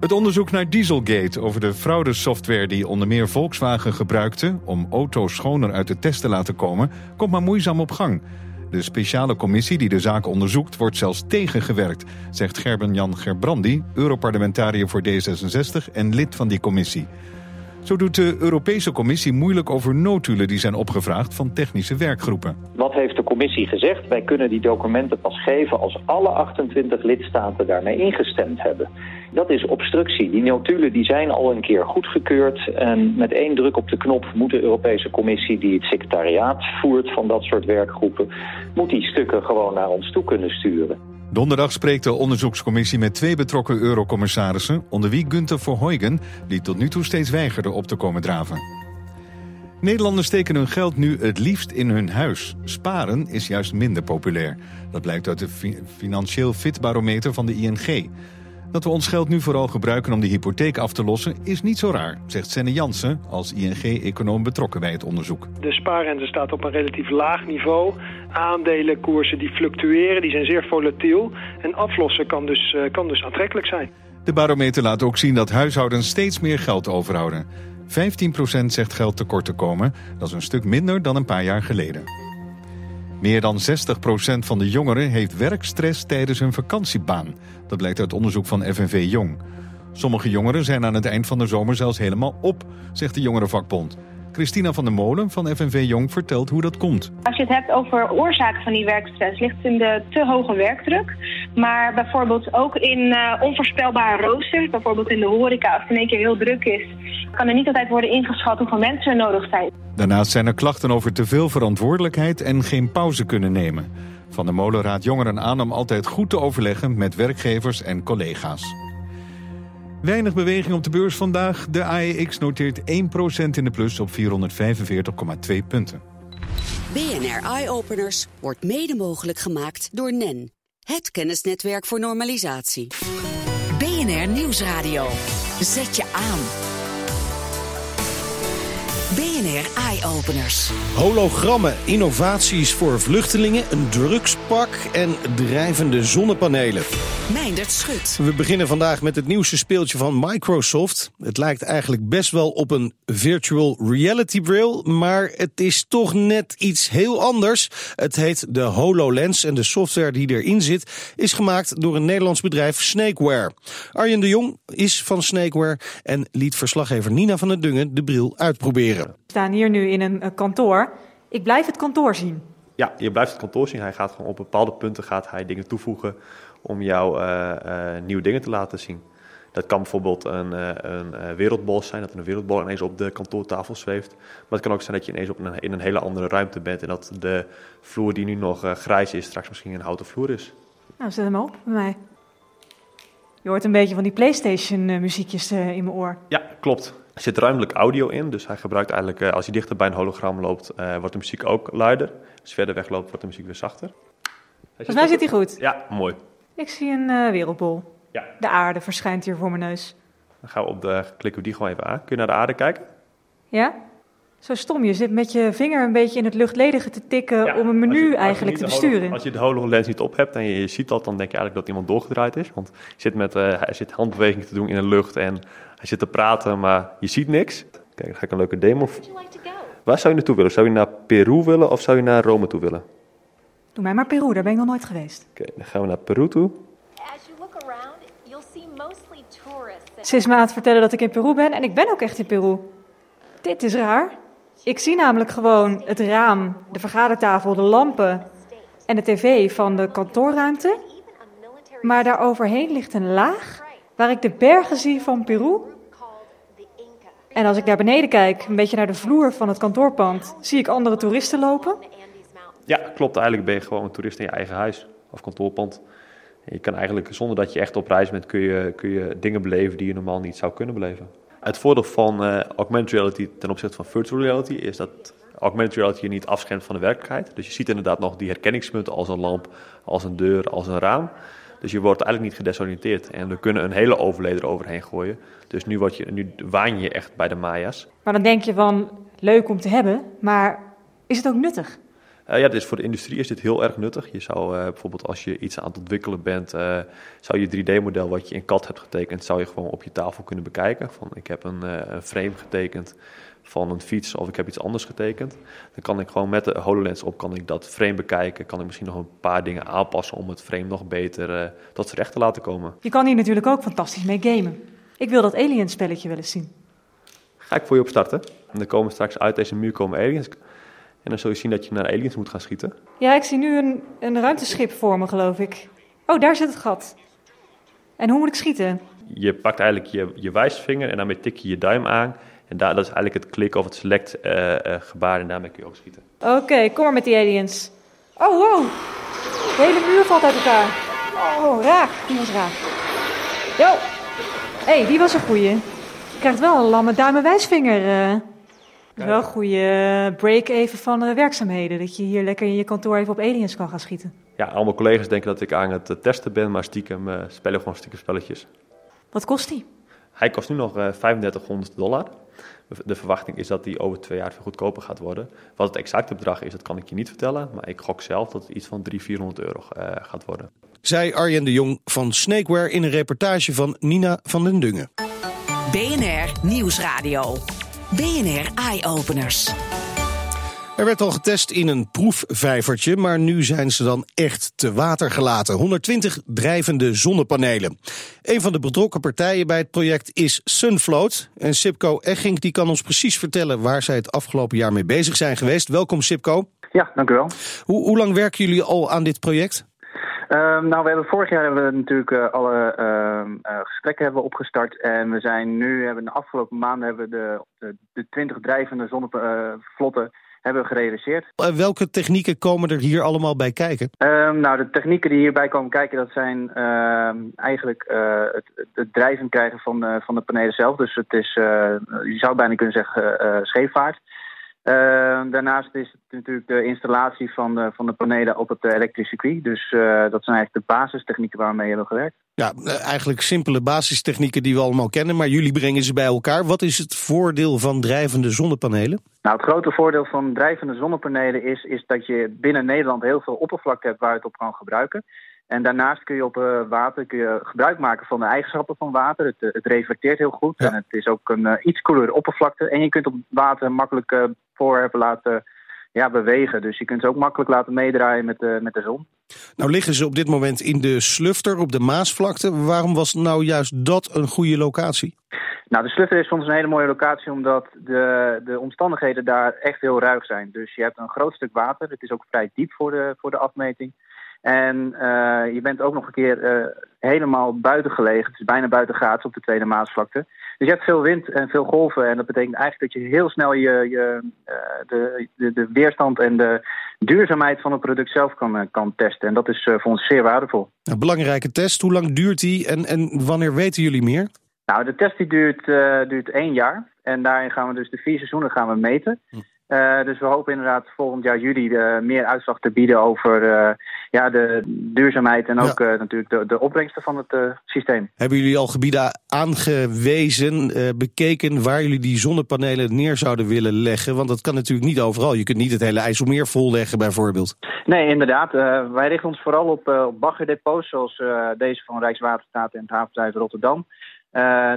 Het onderzoek naar Dieselgate over de fraudesoftware die onder meer Volkswagen gebruikte om auto's schoner uit de test te laten komen, komt maar moeizaam op gang. De speciale commissie die de zaak onderzoekt wordt zelfs tegengewerkt, zegt Gerben-Jan Gerbrandi, Europarlementariër voor D66 en lid van die commissie. Zo doet de Europese Commissie moeilijk over notulen die zijn opgevraagd van technische werkgroepen. Wat heeft de commissie gezegd? Wij kunnen die documenten pas geven als alle 28 lidstaten daarmee ingestemd hebben. Dat is obstructie. Die notulen die zijn al een keer goedgekeurd. En met één druk op de knop moet de Europese Commissie, die het secretariaat voert van dat soort werkgroepen, moet die stukken gewoon naar ons toe kunnen sturen. Donderdag spreekt de onderzoekscommissie met twee betrokken eurocommissarissen, onder wie Gunther Verheugen, die tot nu toe steeds weigerde op te komen draven. Nederlanders steken hun geld nu het liefst in hun huis. Sparen is juist minder populair. Dat blijkt uit de fi- Financieel Fit Barometer van de ING. Dat we ons geld nu vooral gebruiken om de hypotheek af te lossen is niet zo raar, zegt Senne Jansen als ING-econoom betrokken bij het onderzoek. De spaarrente staat op een relatief laag niveau. Aandelenkoersen die fluctueren, die zijn zeer volatiel. En aflossen kan dus, eh, kan dus aantrekkelijk zijn. De barometer laat ook zien dat huishoudens steeds meer geld overhouden. 15% zegt geld tekort te komen, dat is een stuk minder dan een paar jaar geleden. Meer dan 60% van de jongeren heeft werkstress tijdens hun vakantiebaan. Dat blijkt uit onderzoek van FNV Jong. Sommige jongeren zijn aan het eind van de zomer zelfs helemaal op, zegt de jongerenvakbond. Christina van der Molen van FNV Jong vertelt hoe dat komt. Als je het hebt over oorzaken van die werkstress, ligt het in de te hoge werkdruk. Maar bijvoorbeeld ook in eh, onvoorspelbare roosters, bijvoorbeeld in de horeca, als het in één keer heel druk is, kan er niet altijd worden ingeschat hoeveel mensen er nodig zijn. Daarnaast zijn er klachten over te veel verantwoordelijkheid en geen pauze kunnen nemen. Van der Molen raadt jongeren aan om altijd goed te overleggen met werkgevers en collega's. Weinig beweging op de beurs vandaag. De AEX noteert 1% in de plus op 445,2 punten. BNR Eye Openers wordt mede mogelijk gemaakt door NEN. Het kennisnetwerk voor normalisatie. BNR Nieuwsradio. Zet je aan. BNR Eye Openers. Hologrammen, innovaties voor vluchtelingen, een drugspak en drijvende zonnepanelen. Meindert Schut. We beginnen vandaag met het nieuwste speeltje van Microsoft. Het lijkt eigenlijk best wel op een virtual reality bril, maar het is toch net iets heel anders. Het heet de HoloLens en de software die erin zit is gemaakt door een Nederlands bedrijf Snakeware. Arjen de Jong is van Snakeware en liet verslaggever Nina van der Dungen de bril uitproberen. We staan hier nu in een eh, kantoor. Ik blijf het kantoor zien. Ja, je blijft het kantoor zien. Hij gaat gewoon op bepaalde punten gaat hij dingen toevoegen om jou eh, eh, nieuwe dingen te laten zien. Dat kan bijvoorbeeld een, eh, een wereldbol zijn, dat een wereldbol ineens op de kantoortafel zweeft. Maar het kan ook zijn dat je ineens op een, in een hele andere ruimte bent en dat de vloer die nu nog grijs is, straks misschien een houten vloer is. Nou, zet hem op bij mij. Je hoort een beetje van die PlayStation-muziekjes in mijn oor. Ja, klopt. Er zit ruimelijk audio in, dus hij gebruikt eigenlijk, eh, als hij dichter bij een hologram loopt, eh, wordt de muziek ook luider. Als je verder weg loopt, wordt de muziek weer zachter. Volgens mij zit hij goed. Ja, mooi. Ik zie een eh, wereldbol. Ja. De aarde verschijnt hier voor mijn neus. Dan gaan we op de, klikken we die gewoon even aan. Kun je naar de aarde kijken? Ja? Zo stom, je zit met je vinger een beetje in het luchtledige te tikken Ja, om een menu je- eigenlijk te holo- besturen. Als je de HoloLens niet op hebt en je, je ziet dat, dan denk je eigenlijk dat iemand doorgedraaid is. Want je zit met, eh, hij zit handbewegingen te doen in de lucht en hij zit te praten, maar je ziet niks. Kijk, dan ga ik een leuke demo. Waar zou je naartoe willen? Zou je naar Peru willen of zou je naar Rome toe willen? Doe mij maar Peru, daar ben ik nog nooit geweest. Oké, dan gaan we naar Peru toe. Ze is me aan het vertellen dat ik in Peru ben en ik ben ook echt in Peru. Dit is raar. Ik zie namelijk gewoon het raam, de vergadertafel, de lampen en de tv van de kantoorruimte. Maar daar overheen ligt een laag waar ik de bergen zie van Peru. En als ik naar beneden kijk, een beetje naar de vloer van het kantoorpand, zie ik andere toeristen lopen. Ja, klopt. Eigenlijk ben je gewoon een toerist in je eigen huis of kantoorpand. Je kan eigenlijk, zonder dat je echt op reis bent, kun je, kun je dingen beleven die je normaal niet zou kunnen beleven. Het voordeel van eh, augmented reality ten opzichte van virtual reality is dat augmented reality je niet afschermt van de werkelijkheid. Dus je ziet inderdaad nog die herkenningspunten als een lamp, als een deur, als een raam. Dus je wordt eigenlijk niet gedesoriënteerd. En we kunnen een hele overlay eroverheen gooien. Dus nu, word je, nu waan je echt bij de Maya's. Maar dan denk je van, leuk om te hebben, maar is het ook nuttig? Uh, ja, dus voor de industrie is dit heel erg nuttig. Je zou uh, bijvoorbeeld als je iets aan het ontwikkelen bent, uh, zou je 3D-model wat je in CAD hebt getekend, zou je gewoon op je tafel kunnen bekijken. Van ik heb een, een, frame getekend van een fiets of ik heb iets anders getekend. Dan kan ik gewoon met de HoloLens op kan ik dat frame bekijken. Kan ik misschien nog een paar dingen aanpassen om het frame nog beter tot z'n recht te laten komen. Je kan hier natuurlijk ook fantastisch mee gamen. Ik wil dat Alien spelletje wel eens zien. Ga ik voor je opstarten. En dan komen straks uit deze muur komen aliens. En dan zul je zien dat je naar aliens moet gaan schieten. Ja, ik zie nu een, een ruimteschip voor me, geloof ik. Oh, daar zit het gat. En hoe moet ik schieten? Je pakt eigenlijk je, je wijsvinger en daarmee tik je je duim aan. En daar, dat is eigenlijk het klik of het select uh, uh, gebaar en daarmee kun je ook schieten. Oké, kom maar met die aliens. Oh, wow. De hele muur valt uit elkaar. Oh, raak. Die was raak. Yo. Hé, hey, die was een goeie. Je krijgt wel een lamme duim en wijsvinger. Uh. Wel een goede break even van de werkzaamheden. Dat je hier lekker in je kantoor even op aliens kan gaan schieten. Ja, allemaal collega's denken dat ik aan het eh, testen ben, maar stiekem uh, spelen gewoon stiekem spelletjes. Wat kost die? Hij kost nu nog uh, 3500 dollar. De verwachting is dat die over twee jaar veel goedkoper gaat worden. Wat het exacte bedrag is, dat kan ik je niet vertellen. Maar ik gok zelf dat het iets van 300, 400 euro uh, gaat worden. Zij Arjen de Jong van Snakeware in een reportage van Nina van den Dungen. BNR Nieuwsradio. BNR Eye Openers. Er werd al getest in een proefvijvertje, maar nu zijn ze dan echt te water gelaten. 120 drijvende zonnepanelen. Een van de betrokken partijen bij het project is Sunfloat. En Sipco Egging die kan ons precies vertellen waar zij het afgelopen jaar mee bezig zijn geweest. Welkom Sipco. Ja, dank u wel. Hoe, hoe lang werken jullie al aan dit project? Um, nou, we hebben vorig jaar hebben we natuurlijk uh, alle uh, uh, gesprekken hebben we opgestart. En we zijn nu, hebben de afgelopen maanden hebben we de, de, de 20 drijvende zonnevlotten hebben we gerealiseerd. welke technieken komen er hier allemaal bij kijken? Um, nou, de technieken die hierbij komen kijken, dat zijn eigenlijk het, het, drijven krijgen van, van de panelen zelf. Dus het is, je zou bijna kunnen zeggen, scheepvaart. Uh, daarnaast is het natuurlijk de installatie van de, van de panelen op het elektrische circuit. Dus uh, dat zijn eigenlijk de basistechnieken waarmee we hebben gewerkt. Ja, eh, eigenlijk simpele basistechnieken die we allemaal kennen, maar jullie brengen ze bij elkaar. Wat is het voordeel van drijvende zonnepanelen? Nou, het grote voordeel van drijvende zonnepanelen is, is dat je binnen Nederland heel veel oppervlakte hebt waar je het op kan gebruiken. En daarnaast kun je op uh, water kun je gebruik maken van de eigenschappen van water. Het, het reflecteert heel goed ja. en het is ook een uh, iets koelere oppervlakte. En je kunt op water makkelijk uh, voorwerpen laten ja, bewegen. Dus je kunt ze ook makkelijk laten meedraaien met de, met de zon. Nou liggen ze op dit moment in de Slufter op de Maasvlakte. Waarom was nou juist dat een goede locatie? Nou, de Slufter is voor ons een hele mooie locatie omdat de, de omstandigheden daar echt heel ruig zijn. Dus je hebt een groot stuk water. Het is ook vrij diep voor de, voor de afmeting. En uh, je bent ook nog een keer uh, helemaal buiten gelegen. Het is bijna buiten gaats op de Tweede Maasvlakte. Dus je hebt veel wind en veel golven. En dat betekent eigenlijk dat je heel snel je, je, uh, de, de, de, weerstand en de duurzaamheid van het product zelf kan, kan testen. En dat is voor ons zeer waardevol. Een belangrijke test. Hoe lang duurt die en, en wanneer weten jullie meer? Nou, de test die duurt, duurt één jaar. En daarin gaan we dus de vier seizoenen gaan we meten. Uh, dus we hopen inderdaad volgend jaar juli uh, meer uitslag te bieden over uh, ja, de duurzaamheid en ook ja. natuurlijk de, de opbrengsten van het systeem. Hebben jullie al gebieden aangewezen, bekeken waar jullie die zonnepanelen neer zouden willen leggen? Want dat kan natuurlijk niet overal. Je kunt niet het hele IJsselmeer volleggen bijvoorbeeld. Nee, inderdaad. wij richten ons vooral op, op baggerdepots zoals deze van Rijkswaterstaat en het havenbedrijf Rotterdam.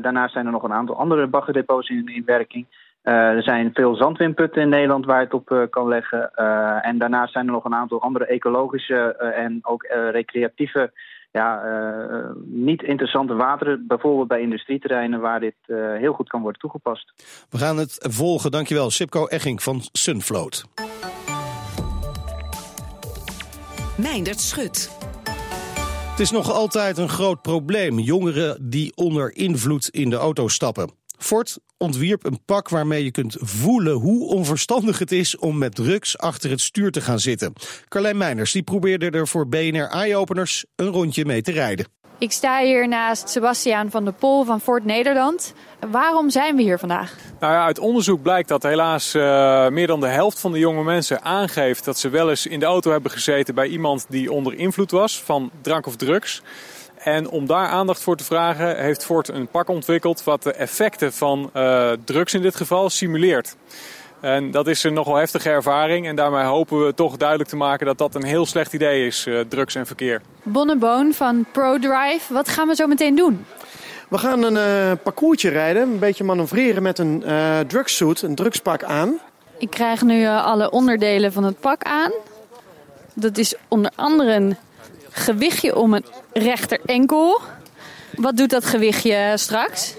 daarnaast zijn er nog een aantal andere baggerdepots in, in werking. Uh, er zijn veel zandwinputten in Nederland waar het op uh, kan leggen. Uh, en daarnaast zijn er nog een aantal andere ecologische en ook recreatieve, ja, niet interessante wateren. Bijvoorbeeld bij industrieterreinen waar dit heel goed kan worden toegepast. We gaan het volgen. Dankjewel. Sipco Egging van Sunfloat. Meindert Schut. Het is nog altijd een groot probleem. Jongeren die onder invloed in de auto stappen. Ford ontwierp een pak waarmee je kunt voelen hoe onverstandig het is om met drugs achter het stuur te gaan zitten. Carlijn Meiners die probeerde er voor BNR Eye-Openers een rondje mee te rijden. Ik sta hier naast Sebastiaan van der Pol van Ford Nederland. Waarom zijn we hier vandaag? Nou ja, uit onderzoek blijkt dat helaas uh, meer dan de helft van de jonge mensen aangeeft dat ze wel eens in de auto hebben gezeten bij iemand die onder invloed was van drank of drugs. En om daar aandacht voor te vragen heeft Ford een pak ontwikkeld wat de effecten van uh, drugs in dit geval simuleert. En dat is een nogal heftige ervaring. En daarmee hopen we toch duidelijk te maken dat dat een heel slecht idee is, eh, drugs en verkeer. Bonneboon van ProDrive, wat gaan we zo meteen doen? We gaan een uh, parcoursje rijden, een beetje manoeuvreren met een uh, drugsuit, een drugspak aan. Ik krijg nu uh, alle onderdelen van het pak aan. Dat is onder andere een gewichtje om een rechter enkel. Wat doet dat gewichtje straks?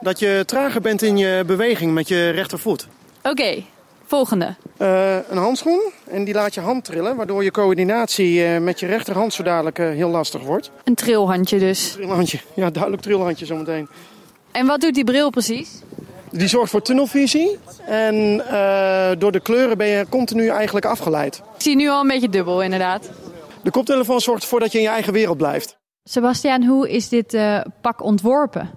Dat je trager bent in je beweging met je rechtervoet. Oké, okay, volgende. Uh, een handschoen en die laat je hand trillen, waardoor je coördinatie uh, met je rechterhand zo dadelijk uh, heel lastig wordt. Een trilhandje dus. Een trilhandje, ja, duidelijk trilhandje zometeen. En wat doet die bril precies? Die zorgt voor tunnelvisie en door de kleuren ben je continu eigenlijk afgeleid. Ik zie nu al een beetje dubbel inderdaad. De koptelefoon zorgt ervoor dat je in je eigen wereld blijft. Sebastiaan, hoe is dit pak ontworpen?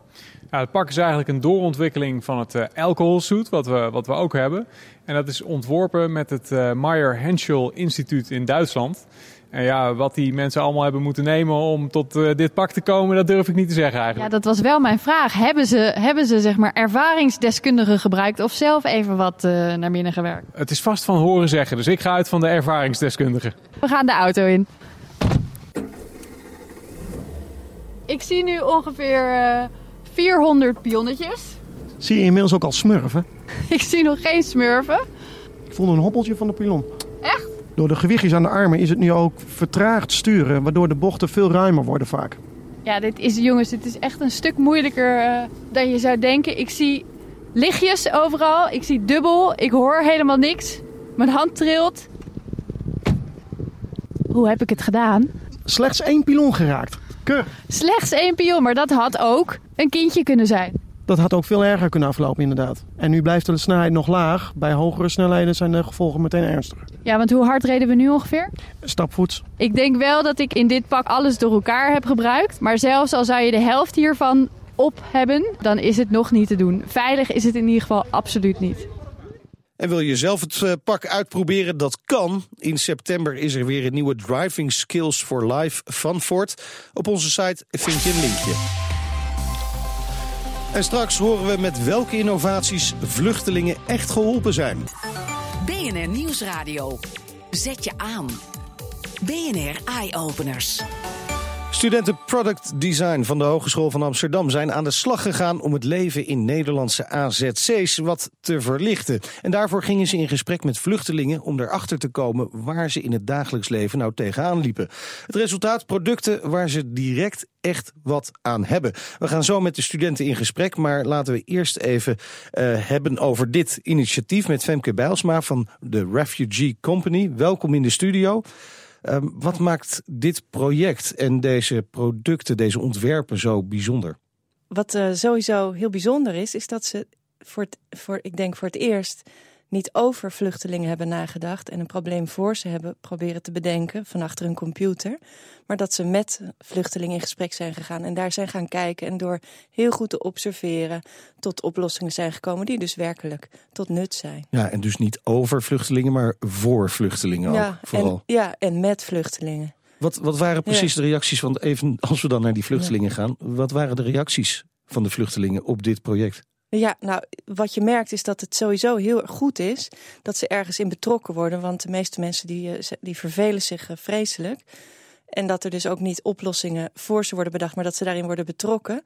Ja, het pak is eigenlijk een doorontwikkeling van het uh, alcoholsuit, wat we, wat we ook hebben. En dat is ontworpen met het uh, Meyer Henschel Instituut in Duitsland. En ja, wat die mensen allemaal hebben moeten nemen om tot uh, dit pak te komen, dat durf ik niet te zeggen eigenlijk. Ja, dat was wel mijn vraag. Hebben ze, hebben ze zeg maar ervaringsdeskundigen gebruikt of zelf even wat naar binnen gewerkt? Het is vast van horen zeggen, dus ik ga uit van de ervaringsdeskundigen. We gaan de auto in. Ik zie nu ongeveer 400 pionnetjes. Zie je inmiddels ook al smurfen? Ik zie nog geen smurfen. Ik voelde een hobbeltje van de pion. Echt? Door de gewichtjes aan de armen is het nu ook vertraagd sturen, waardoor de bochten veel ruimer worden vaak. Ja, dit is, jongens, dit is echt een stuk moeilijker uh, dan je zou denken. Ik zie lichtjes overal, ik zie dubbel, ik hoor helemaal niks. Mijn hand trilt. Hoe heb ik het gedaan? Slechts één pilon geraakt. Keur. Slechts één pion, maar dat had ook een kindje kunnen zijn. Dat had ook veel erger kunnen aflopen, inderdaad. En nu blijft de snelheid nog laag. Bij hogere snelheden zijn de gevolgen meteen ernstiger. Ja, want hoe hard reden we nu ongeveer? Stapvoets. Ik denk wel dat ik in dit pak alles door elkaar heb gebruikt. Maar zelfs al zou je de helft hiervan op hebben, dan is het nog niet te doen. Veilig is het in ieder geval absoluut niet. En wil je zelf het uh, pak uitproberen? Dat kan. In september is er weer een nieuwe Driving Skills for Life van Ford. Op onze site vind je een linkje. En straks horen we met welke innovaties vluchtelingen echt geholpen zijn. BNR Nieuwsradio. Zet je aan. BNR Eye Openers. Studenten Product Design van de Hogeschool van Amsterdam zijn aan de slag gegaan om het leven in Nederlandse AZC's wat te verlichten. En daarvoor gingen ze in gesprek met vluchtelingen om erachter te komen waar ze in het dagelijks leven nou tegenaan liepen. Het resultaat: producten waar ze direct echt wat aan hebben. We gaan zo met de studenten in gesprek, maar laten we eerst even uh, hebben over dit initiatief met Femke Bijlsma van de Refugee Company. Welkom in de studio. Um, wat maakt dit project en deze producten, deze ontwerpen zo bijzonder? Wat uh, sowieso heel bijzonder is, is dat ze voor, voor, ik denk voor het eerst niet over vluchtelingen hebben nagedacht en een probleem voor ze hebben proberen te bedenken van achter een computer. Maar dat ze met vluchtelingen in gesprek zijn gegaan en daar zijn gaan kijken en door heel goed te observeren tot oplossingen zijn gekomen die dus werkelijk tot nut zijn. Ja, en dus niet over vluchtelingen, maar voor vluchtelingen ja, ook vooral. En, ja, en met vluchtelingen. Wat, wat waren precies ja. de reacties van, even als we dan naar die vluchtelingen ja. gaan, wat waren de reacties van de vluchtelingen op dit project? Ja, nou, wat je merkt is dat het sowieso heel goed is dat ze ergens in betrokken worden. Want de meeste mensen die, die vervelen zich vreselijk. En dat er dus ook niet oplossingen voor ze worden bedacht, maar dat ze daarin worden betrokken.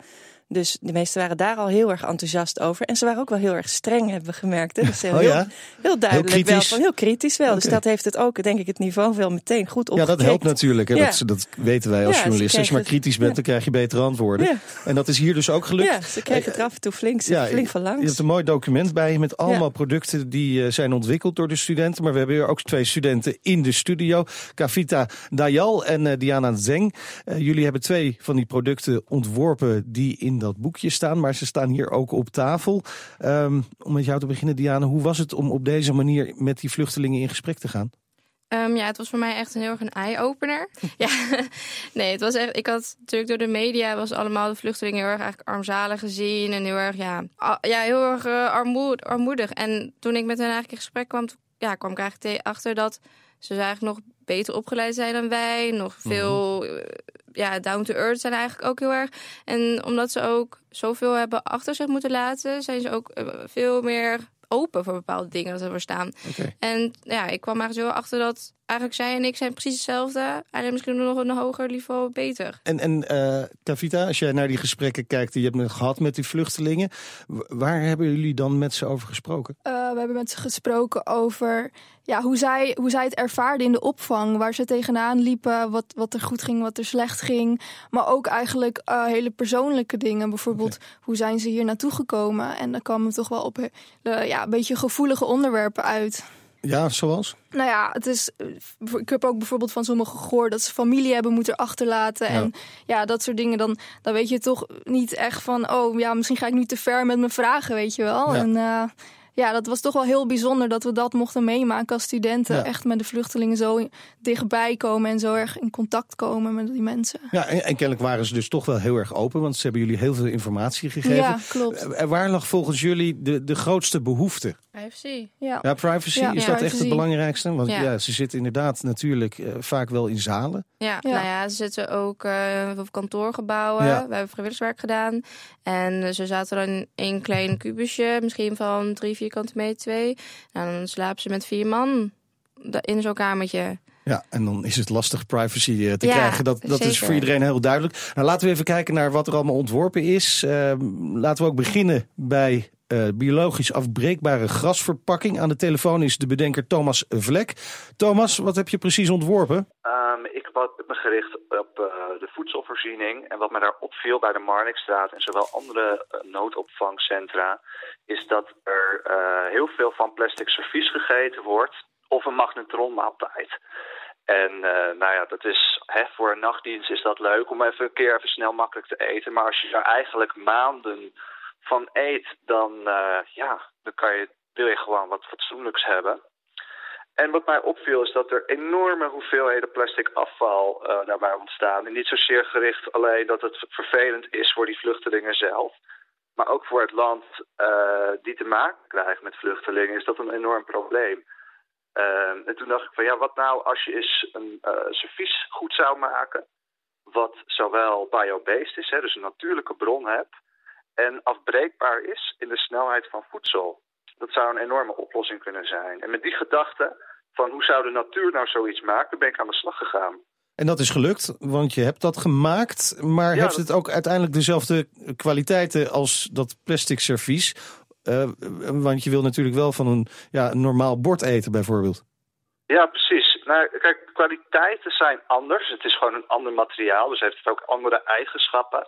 Dus de meesten waren daar al heel erg enthousiast over. En ze waren ook wel heel erg streng, hebben we gemerkt. Hè? Dus heel, oh ja? heel duidelijk heel wel. Van, heel kritisch wel. Okay. Dus dat heeft het ook, denk ik, het niveau wel meteen goed opgekrikt. Ja, dat helpt natuurlijk. Hè? Ja. Dat, dat, weten wij als ja, journalisten. Als je maar kritisch bent, dan krijg je betere antwoorden. En dat is hier dus ook gelukt. Ja, ze kregen het er af en toe flink, flink van langs. Je hebt een mooi document bij je met allemaal producten die uh, zijn ontwikkeld door de studenten. Maar we hebben hier ook twee studenten in de studio. Kavita Dayal en uh, Diana Zeng. Uh, jullie hebben twee van die producten ontworpen die in dat boekje staan maar ze staan hier ook op tafel. Um, om met jou te beginnen, Diana, hoe was het om op deze manier met die vluchtelingen in gesprek te gaan? Um, ja, het was voor mij echt een heel erg een eye-opener. ja, nee, het was echt. Ik had natuurlijk door de media was allemaal de vluchtelingen heel erg eigenlijk armzalig gezien en heel erg ja, ja heel erg uh, armoed, armoedig. En toen ik met hen eigenlijk in gesprek kwam, ja, kwam ik eigenlijk achter dat ze eigenlijk nog beter opgeleid zijn dan wij, nog veel uh, ja, down to earth zijn eigenlijk ook heel erg. En omdat ze ook zoveel hebben achter zich moeten laten, zijn ze ook uh, veel meer open voor bepaalde dingen dat er staan. En ja, ik kwam eigenlijk zo achter dat eigenlijk zij en ik zijn precies hetzelfde. Eigenlijk misschien nog een hoger niveau beter. En, en eh, Kavita, als jij naar die gesprekken kijkt die je hebt gehad met die vluchtelingen, waar hebben jullie dan met ze over gesproken? Eh, we hebben met ze gesproken over ja, hoe, zij, hoe zij het ervaarden in de opvang. Waar ze tegenaan liepen, wat, wat er goed ging, wat er slecht ging. Maar ook eigenlijk eh, hele persoonlijke dingen. Bijvoorbeeld, hoe zijn ze hier naartoe gekomen? En dan kwamen we toch wel op ja, een beetje gevoelige onderwerpen uit. Ja, zoals? Nou ja, het is, eh, ik heb ook bijvoorbeeld van sommigen gehoord dat ze familie hebben moeten achterlaten. Ja. En ja, dat soort dingen. Dan, dan weet je toch niet echt van, oh ja, misschien ga ik nu te ver met mijn vragen, weet je wel. Ja. En eh, ja, dat was toch wel heel bijzonder dat we dat mochten meemaken als studenten. Ja. Echt met de vluchtelingen zo dichtbij komen en zo erg in contact komen met die mensen. Ja, en, en kennelijk waren ze dus toch wel heel erg open, want ze hebben jullie heel veel informatie gegeven. Ja, klopt. Eh, waar lag volgens jullie de, de grootste behoefte? Privacy. Ja, Ja, privacy, Ja. is Ja, dat echt het belangrijkste? Want ja. Ja. ze zitten inderdaad natuurlijk eh, vaak wel in zalen. Ja, Ja. nou ja, ze zitten ook eh, op kantoorgebouwen. Ja. We hebben vrijwilligerswerk gedaan. En eh, ze zaten dan in één klein kubusje, misschien van drie vierkante meter, twee. Nou, dan slapen ze met vier man da- in zo'n kamertje. Ja, en dan is het lastig privacy eh, te Ja, krijgen. Dat, dat is voor iedereen heel duidelijk. Nou, laten we even kijken naar wat er allemaal ontworpen is. Eh, laten we ook beginnen bij eh, biologisch afbreekbare grasverpakking. Aan de telefoon is de bedenker Thomas Vlek. Thomas, wat heb je precies ontworpen? Ehm, ik heb me gericht op eh, de voedselvoorziening. En wat me daar opviel bij de Marnixstraat en zowel andere eh, noodopvangcentra... is dat er heel veel van plastic servies gegeten wordt of een magnetronmaaltijd. En nou ja, dat is, hè, voor een nachtdienst is dat leuk om even een keer even snel makkelijk te eten. Maar als je daar eigenlijk maanden van eet, dan, eh, ja, dan kan je, wil je gewoon wat fatsoenlijks hebben. En wat mij opviel is dat er enorme hoeveelheden plastic afval eh, daarbij ontstaan. En niet zozeer gericht alleen dat het vervelend is voor die vluchtelingen zelf. Maar ook voor het land eh, die te maken krijgt met vluchtelingen is dat een enorm probleem. En toen dacht ik van ja, wat nou als je eens een servies goed zou maken. Wat zowel biobased is, hè, dus een natuurlijke bron hebt. En afbreekbaar is in de snelheid van voedsel. Dat zou een enorme oplossing kunnen zijn. En met die gedachte van hoe zou de natuur nou zoiets maken, ben ik aan de slag gegaan. En dat is gelukt, want je hebt dat gemaakt. Maar Ja, heeft dat- het ook uiteindelijk dezelfde kwaliteiten als dat plastic servies? Eh, want je wil natuurlijk wel van een, ja, een normaal bord eten bijvoorbeeld. Ja, precies. Nou, kijk, kwaliteiten zijn anders. Het is gewoon een ander materiaal, dus heeft het ook andere eigenschappen.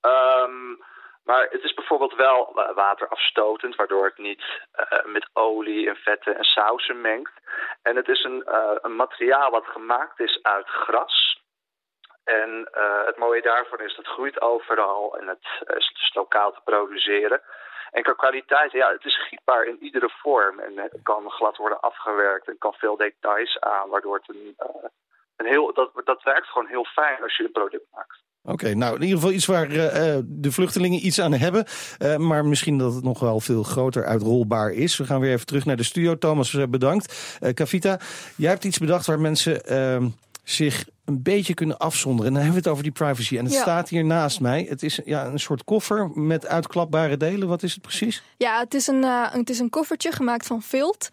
Ehm, maar het is bijvoorbeeld wel waterafstotend, waardoor het niet eh, met olie en vetten en sausen mengt. En het is een, eh, een materiaal wat gemaakt is uit gras. En eh, het mooie daarvan is dat groeit overal en het is dus lokaal te produceren. En qua kwaliteit, ja, het is gietbaar in iedere vorm. En het kan glad worden afgewerkt en kan veel details aan, waardoor het een, een heel, dat, dat werkt gewoon heel fijn als je een product maakt. Oké, nou in ieder geval iets waar eh, eh, de vluchtelingen iets aan hebben. Eh, maar misschien dat het nog wel veel groter uitrolbaar is. We gaan weer even terug naar de studio. Thomas, bedankt. Eh Kavita, jij hebt iets bedacht waar mensen ehm, zich een beetje kunnen afzonderen. En dan hebben we het over die privacy. En het Ja. staat hier naast mij. Het is ja, een soort koffer met uitklapbare delen. Wat is het precies? Ja, het is een, het is een koffertje gemaakt van vilt.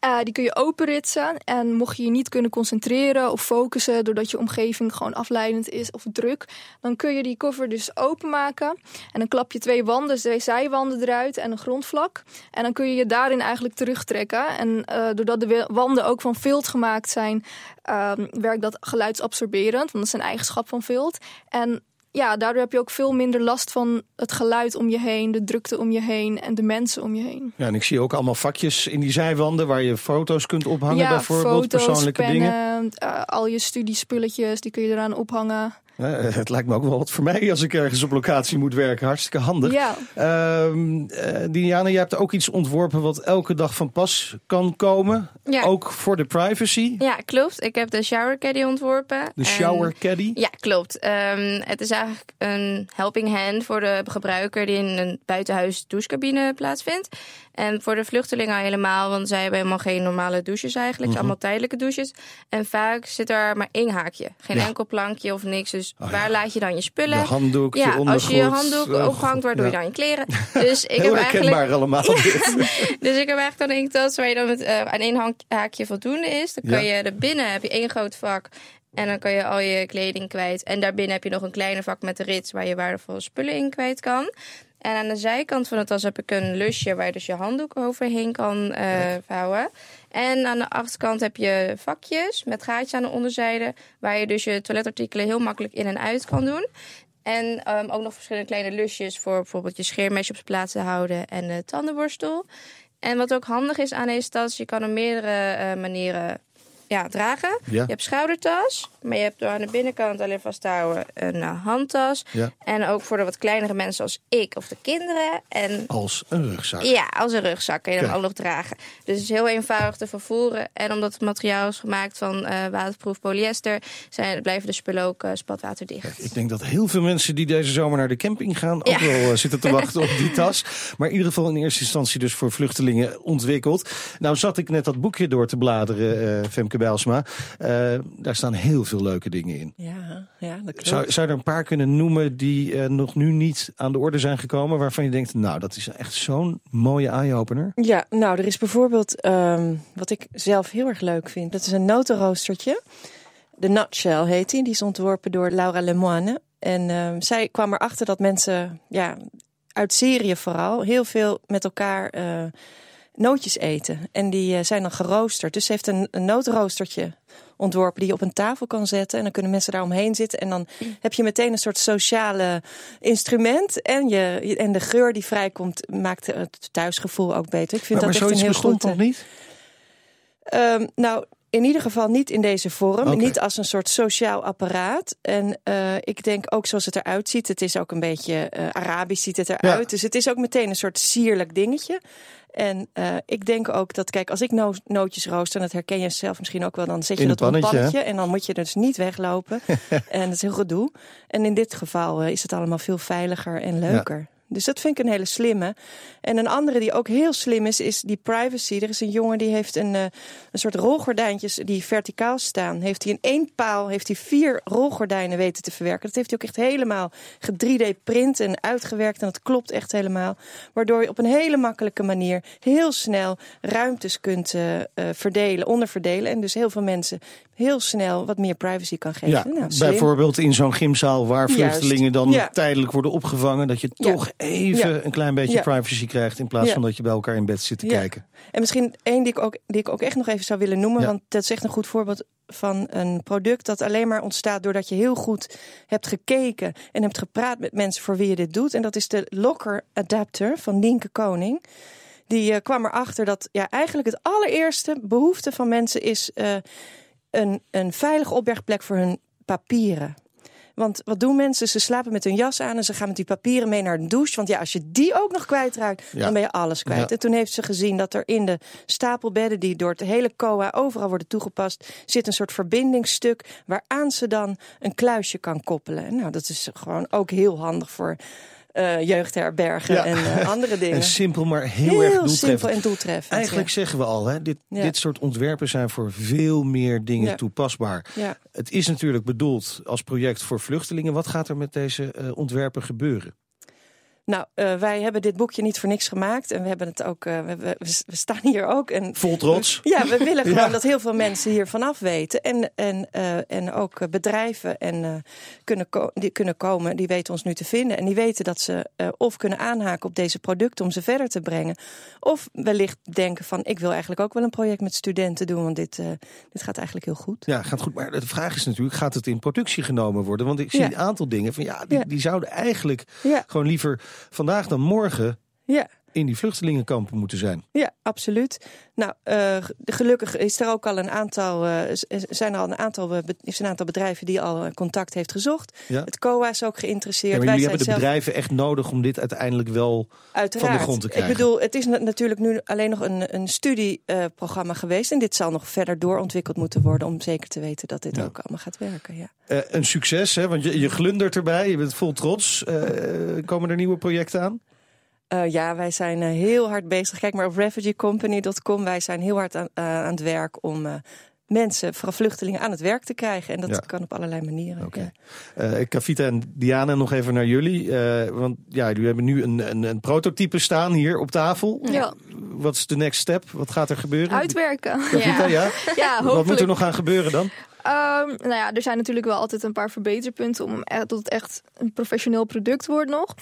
Eh, die kun je openritsen. En mocht je je niet kunnen concentreren of focussen... doordat je omgeving gewoon afleidend is of druk... dan kun je die koffer dus openmaken. En dan klap je twee wanden, twee zijwanden eruit en een grondvlak. En dan kun je je daarin eigenlijk terugtrekken. En eh, doordat de wanden ook van vilt gemaakt zijn... ehm, werkt dat geluidsabsorberend, want dat is een eigenschap van vilt. En ja, daardoor heb je ook veel minder last van het geluid om je heen, de drukte om je heen en de mensen om je heen. Ja, en ik zie ook allemaal vakjes in die zijwanden waar je foto's kunt ophangen ja, bijvoorbeeld. foto's, persoonlijke dingen. eh, al je studiespulletjes, die kun je eraan ophangen. Het lijkt me ook wel wat voor mij als ik ergens op locatie moet werken. Hartstikke handig. Ja. Ehm, eh, Diana, jij hebt ook iets ontworpen wat elke dag van pas kan komen. Ja. Ook voor de privacy. Ja, klopt. Ik heb de shower caddy ontworpen. De shower caddy. Ja, klopt. Ehm, het is eigenlijk een helping hand voor de gebruiker die in een buitenhuis douchecabine plaatsvindt. En voor de vluchtelingen helemaal, want zij hebben helemaal geen normale douches eigenlijk. Mhm. Allemaal tijdelijke douches. En vaak zit er maar één haakje. Geen Ja. enkel plankje of niks. Dus Dus waar laat je dan je spullen? Handdoek, je ja, als je je handdoek Oh, ophangt, waar doe je dan je kleren? Dus ik Heel heb eigenlijk... allemaal dus ik heb eigenlijk dan een tas waar je dan met eh, aan één haakje voldoende is. Dan kan je er binnen heb je één groot vak. En dan kan je al je kleding kwijt. En daarbinnen heb je nog een kleine vak met de rits waar je waardevolle spullen in kwijt kan. En aan de zijkant van de tas heb ik een lusje waar je dus je handdoek overheen kan eh, vouwen. En aan de achterkant heb je vakjes met gaatjes aan de onderzijde. Waar je dus je toiletartikelen heel makkelijk in en uit kan doen. En ehm, ook nog verschillende kleine lusjes voor bijvoorbeeld je scheermesje op zijn plaats te houden en de tandenborstel. En wat ook handig is aan deze tas, je kan op meerdere eh, manieren ja, dragen. Ja. Je hebt schoudertas, maar je hebt aan de binnenkant alleen vast te houden een eh, handtas. Ja. En ook voor de wat kleinere mensen als ik of de kinderen. En Als een rugzak. ja, als een rugzak kun je dan Kijk. ook nog dragen. Dus het is heel eenvoudig te vervoeren. En omdat het materiaal is gemaakt van eh, waterproof polyester, zijn, blijven de spullen ook eh, spatwaterdicht. Ik denk dat heel veel mensen die deze zomer naar de camping gaan... ook Ja. wel zitten te wachten op die tas. Maar in ieder geval in eerste instantie dus voor vluchtelingen ontwikkeld. Nou zat ik net dat boekje door te bladeren, Femke Bijlsma. Eh, daar staan heel veel leuke dingen in. Ja, ja dat klopt. Zou, zou je er een paar kunnen noemen die eh, nog nu niet aan de orde zijn gekomen... waarvan je denkt, nou, dat is echt zo'n mooie eye-opener? Ja, nou, er is bijvoorbeeld ehm, wat ik zelf heel erg leuk vind. Dat is een notenroostertje. De Nutshell heet die. Die is ontworpen door Laura Lemoine. En ehm, zij kwam erachter dat mensen, ja, uit Syrië vooral, heel veel met elkaar eh, nootjes eten. En die eh, zijn dan geroosterd. Dus ze heeft een, een notenroostertje ontworpen die je op een tafel kan zetten. En dan kunnen mensen daar omheen zitten. En dan heb je meteen een soort sociale instrument. En, je, en de geur die vrijkomt maakt het thuisgevoel ook beter. Ik vind maar dat maar echt een zoiets heel bestond goed... nog niet? Ehm, nou, in ieder geval niet in deze vorm. Niet als een soort sociaal apparaat. En eh, ik denk ook zoals het eruit ziet. Het is ook een beetje eh, Arabisch ziet het eruit. Ja. Dus het is ook meteen een soort sierlijk dingetje. En eh, ik denk ook dat, kijk, als ik no nootjes rooster, en dat herken je zelf misschien ook wel, dan zet je dat op een pannetje, hè? En dan moet je dus niet weglopen. en dat is heel gedoe. En in dit geval is het allemaal veel veiliger en leuker. Dus dat vind ik een hele slimme. En een andere die ook heel slim is, is die privacy. Er is een jongen die heeft een, eh, een soort rolgordijntjes die verticaal staan. Heeft hij in één paal heeft hij vier rolgordijnen weten te verwerken. Dat heeft hij ook echt helemaal ge-3D print en uitgewerkt. En dat klopt echt helemaal. Waardoor je op een hele makkelijke manier heel snel ruimtes kunt eh, eh, verdelen, onderverdelen. En dus heel veel mensen heel snel wat meer privacy kan geven. Ja, Nou, bijvoorbeeld in zo'n gymzaal waar Juist. vluchtelingen dan Ja. tijdelijk worden opgevangen. Dat je Ja. Even Ja. een klein beetje Ja. privacy krijgt. In plaats Ja. van dat je bij elkaar in bed zit te kijken. En misschien één die ik, ook, die ik ook echt nog even zou willen noemen. Want dat is echt een goed voorbeeld van een product dat alleen maar ontstaat doordat je heel goed hebt gekeken en hebt gepraat met mensen voor wie je dit doet. En dat is de Locker Adapter van Nienke Koning. Die eh, kwam erachter dat ja, eigenlijk het allereerste behoefte van mensen is eh, een, een veilige opbergplek voor hun papieren. Want wat doen mensen? Ze slapen met hun jas aan en ze gaan met die papieren mee naar de douche. Want ja, als je die ook nog kwijtraakt, Ja. dan ben je alles kwijt. Ja. En toen heeft ze gezien dat er in de stapelbedden die door het hele COA overal worden toegepast, zit een soort verbindingsstuk waaraan ze dan een kluisje kan koppelen. En nou, dat is gewoon ook heel handig voor eh, jeugdherbergen Ja. en eh, andere dingen. En simpel, maar heel, erg doeltreffend. simpel en doeltreffend. Eigenlijk ja. zeggen we al, hè, dit, Ja. dit soort ontwerpen zijn voor veel meer dingen toepasbaar. Ja. Het is natuurlijk bedoeld als project voor vluchtelingen. Wat gaat er met deze eh, ontwerpen gebeuren? Nou, eh, wij hebben dit boekje niet voor niks gemaakt. En we hebben het ook. eh, we, we, we staan hier ook. En Vol trots. Ja, we willen gewoon Ja. dat heel veel mensen hier vanaf weten. En, en, eh, en ook bedrijven en, kunnen, die kunnen komen, die weten ons nu te vinden. En die weten dat ze of kunnen aanhaken op deze producten om ze verder te brengen. Of wellicht denken van ik wil eigenlijk ook wel een project met studenten doen. Want dit, dit gaat eigenlijk heel goed. Ja, gaat goed. Maar de vraag is natuurlijk, gaat het in productie genomen worden? Want ik zie Ja. een aantal dingen van ja, die, Ja. die zouden eigenlijk gewoon liever vandaag dan morgen Ja. In die vluchtelingenkampen moeten zijn. Ja, absoluut. Nou, eh, gelukkig is er ook al een aantal, z- zijn er al een aantal, eh, is een aantal bedrijven die al contact heeft gezocht. Ja. Het COA is ook geïnteresseerd. Ja, maar Wij jullie hebben de zelf- bedrijven echt nodig om dit uiteindelijk wel Uiteraard. van de grond te krijgen. Ik bedoel, het is na- natuurlijk nu alleen nog een, een studieprogramma geweest. En dit zal nog verder doorontwikkeld moeten worden om zeker te weten dat dit ook allemaal gaat werken. Ja. Een succes, hè? want je, je glundert erbij, je bent vol trots. Komen er nieuwe projecten aan? Eh, ja, wij zijn eh, heel hard bezig. Kijk maar op refugeecompany.com. Wij zijn heel hard aan, eh, aan het werk om eh, mensen, vooral vluchtelingen, aan het werk te krijgen. En dat Ja. kan op allerlei manieren. Ja. Eh Kavita en Diana, nog even naar jullie. Eh, want ja, jullie hebben nu een, een, een prototype staan hier op tafel. Ja. Wat is de next step? Wat gaat er gebeuren? Uitwerken. Kavita, ja? ja Wat moet hopelijk. er nog gaan gebeuren dan? Ehm, nou ja, er zijn natuurlijk wel altijd een paar verbeterpunten om echt, het echt een professioneel product wordt nog.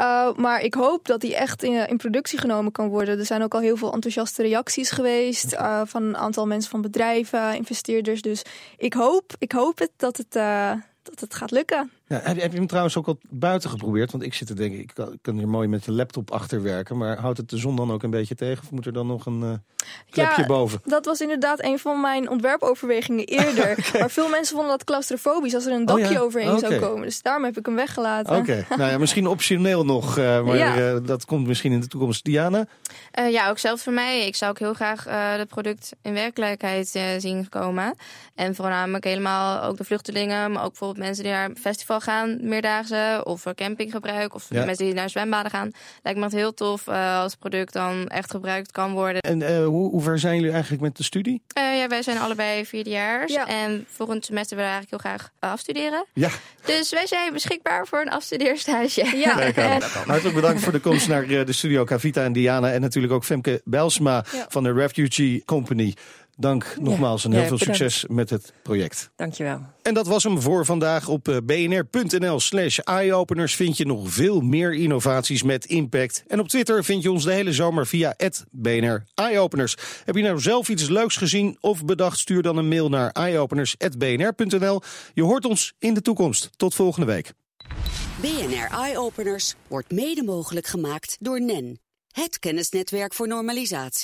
Uh, maar ik hoop dat die echt in, productie genomen kan worden. Er zijn ook al heel veel enthousiaste reacties geweest uh, van een aantal mensen van bedrijven, investeerders. Dus ik hoop, ik hoop het dat het, uh, dat het gaat lukken. Ja, heb, heb, je hem trouwens ook al buiten geprobeerd? Want ik zit te denken, ik kan, ik kan hier mooi met de laptop achter werken. Maar houdt het de zon dan ook een beetje tegen? Of moet er dan nog een uh, klepje ja, boven? Dat was inderdaad een van mijn ontwerpoverwegingen eerder. okay. Maar veel mensen vonden dat claustrofobisch als er een dakje oh ja? overheen okay. zou komen. Dus daarom heb ik hem weggelaten. Oké, okay. nou ja, misschien optioneel nog. Uh, maar ja. uh, dat komt misschien in de toekomst. Diana? Uh, ja, ook zelfs voor mij. Ik zou ook heel graag het product in werkelijkheid zien komen. En voornamelijk helemaal ook de vluchtelingen. Maar ook bijvoorbeeld mensen die naar een festival gaan, meerdaagse. Of voor campinggebruik. Of ja. mensen die naar zwembaden gaan. Lijkt me het heel tof als het product dan echt gebruikt kan worden. En hoe, hoe ver zijn jullie eigenlijk met de studie? Uh, ja, wij zijn allebei vierdejaars. Ja. En volgend semester willen we eigenlijk heel graag afstuderen. Ja. Dus wij zijn beschikbaar voor een afstudeerstage. Ja. En... Hartelijk bedankt voor de komst naar de studio Cavita en Diana. En natuurlijk ook Femke Belsma ja. van de Refugee Company. Dank nogmaals en heel veel bedankt. succes met het project. Dankjewel. En dat was hem voor vandaag. Op eh, bnr.nl slash eyeopeners vind je nog veel meer innovaties met impact. En op Twitter vind je ons de hele zomer via BNR Eyeopeners. Heb je nou zelf iets leuks gezien of bedacht? Stuur dan een mail naar eyeopeners.bnr.nl. Je hoort ons in de toekomst. Tot volgende week. BNR Eyeopeners wordt mede mogelijk gemaakt door NEN. Het kennisnetwerk voor normalisatie.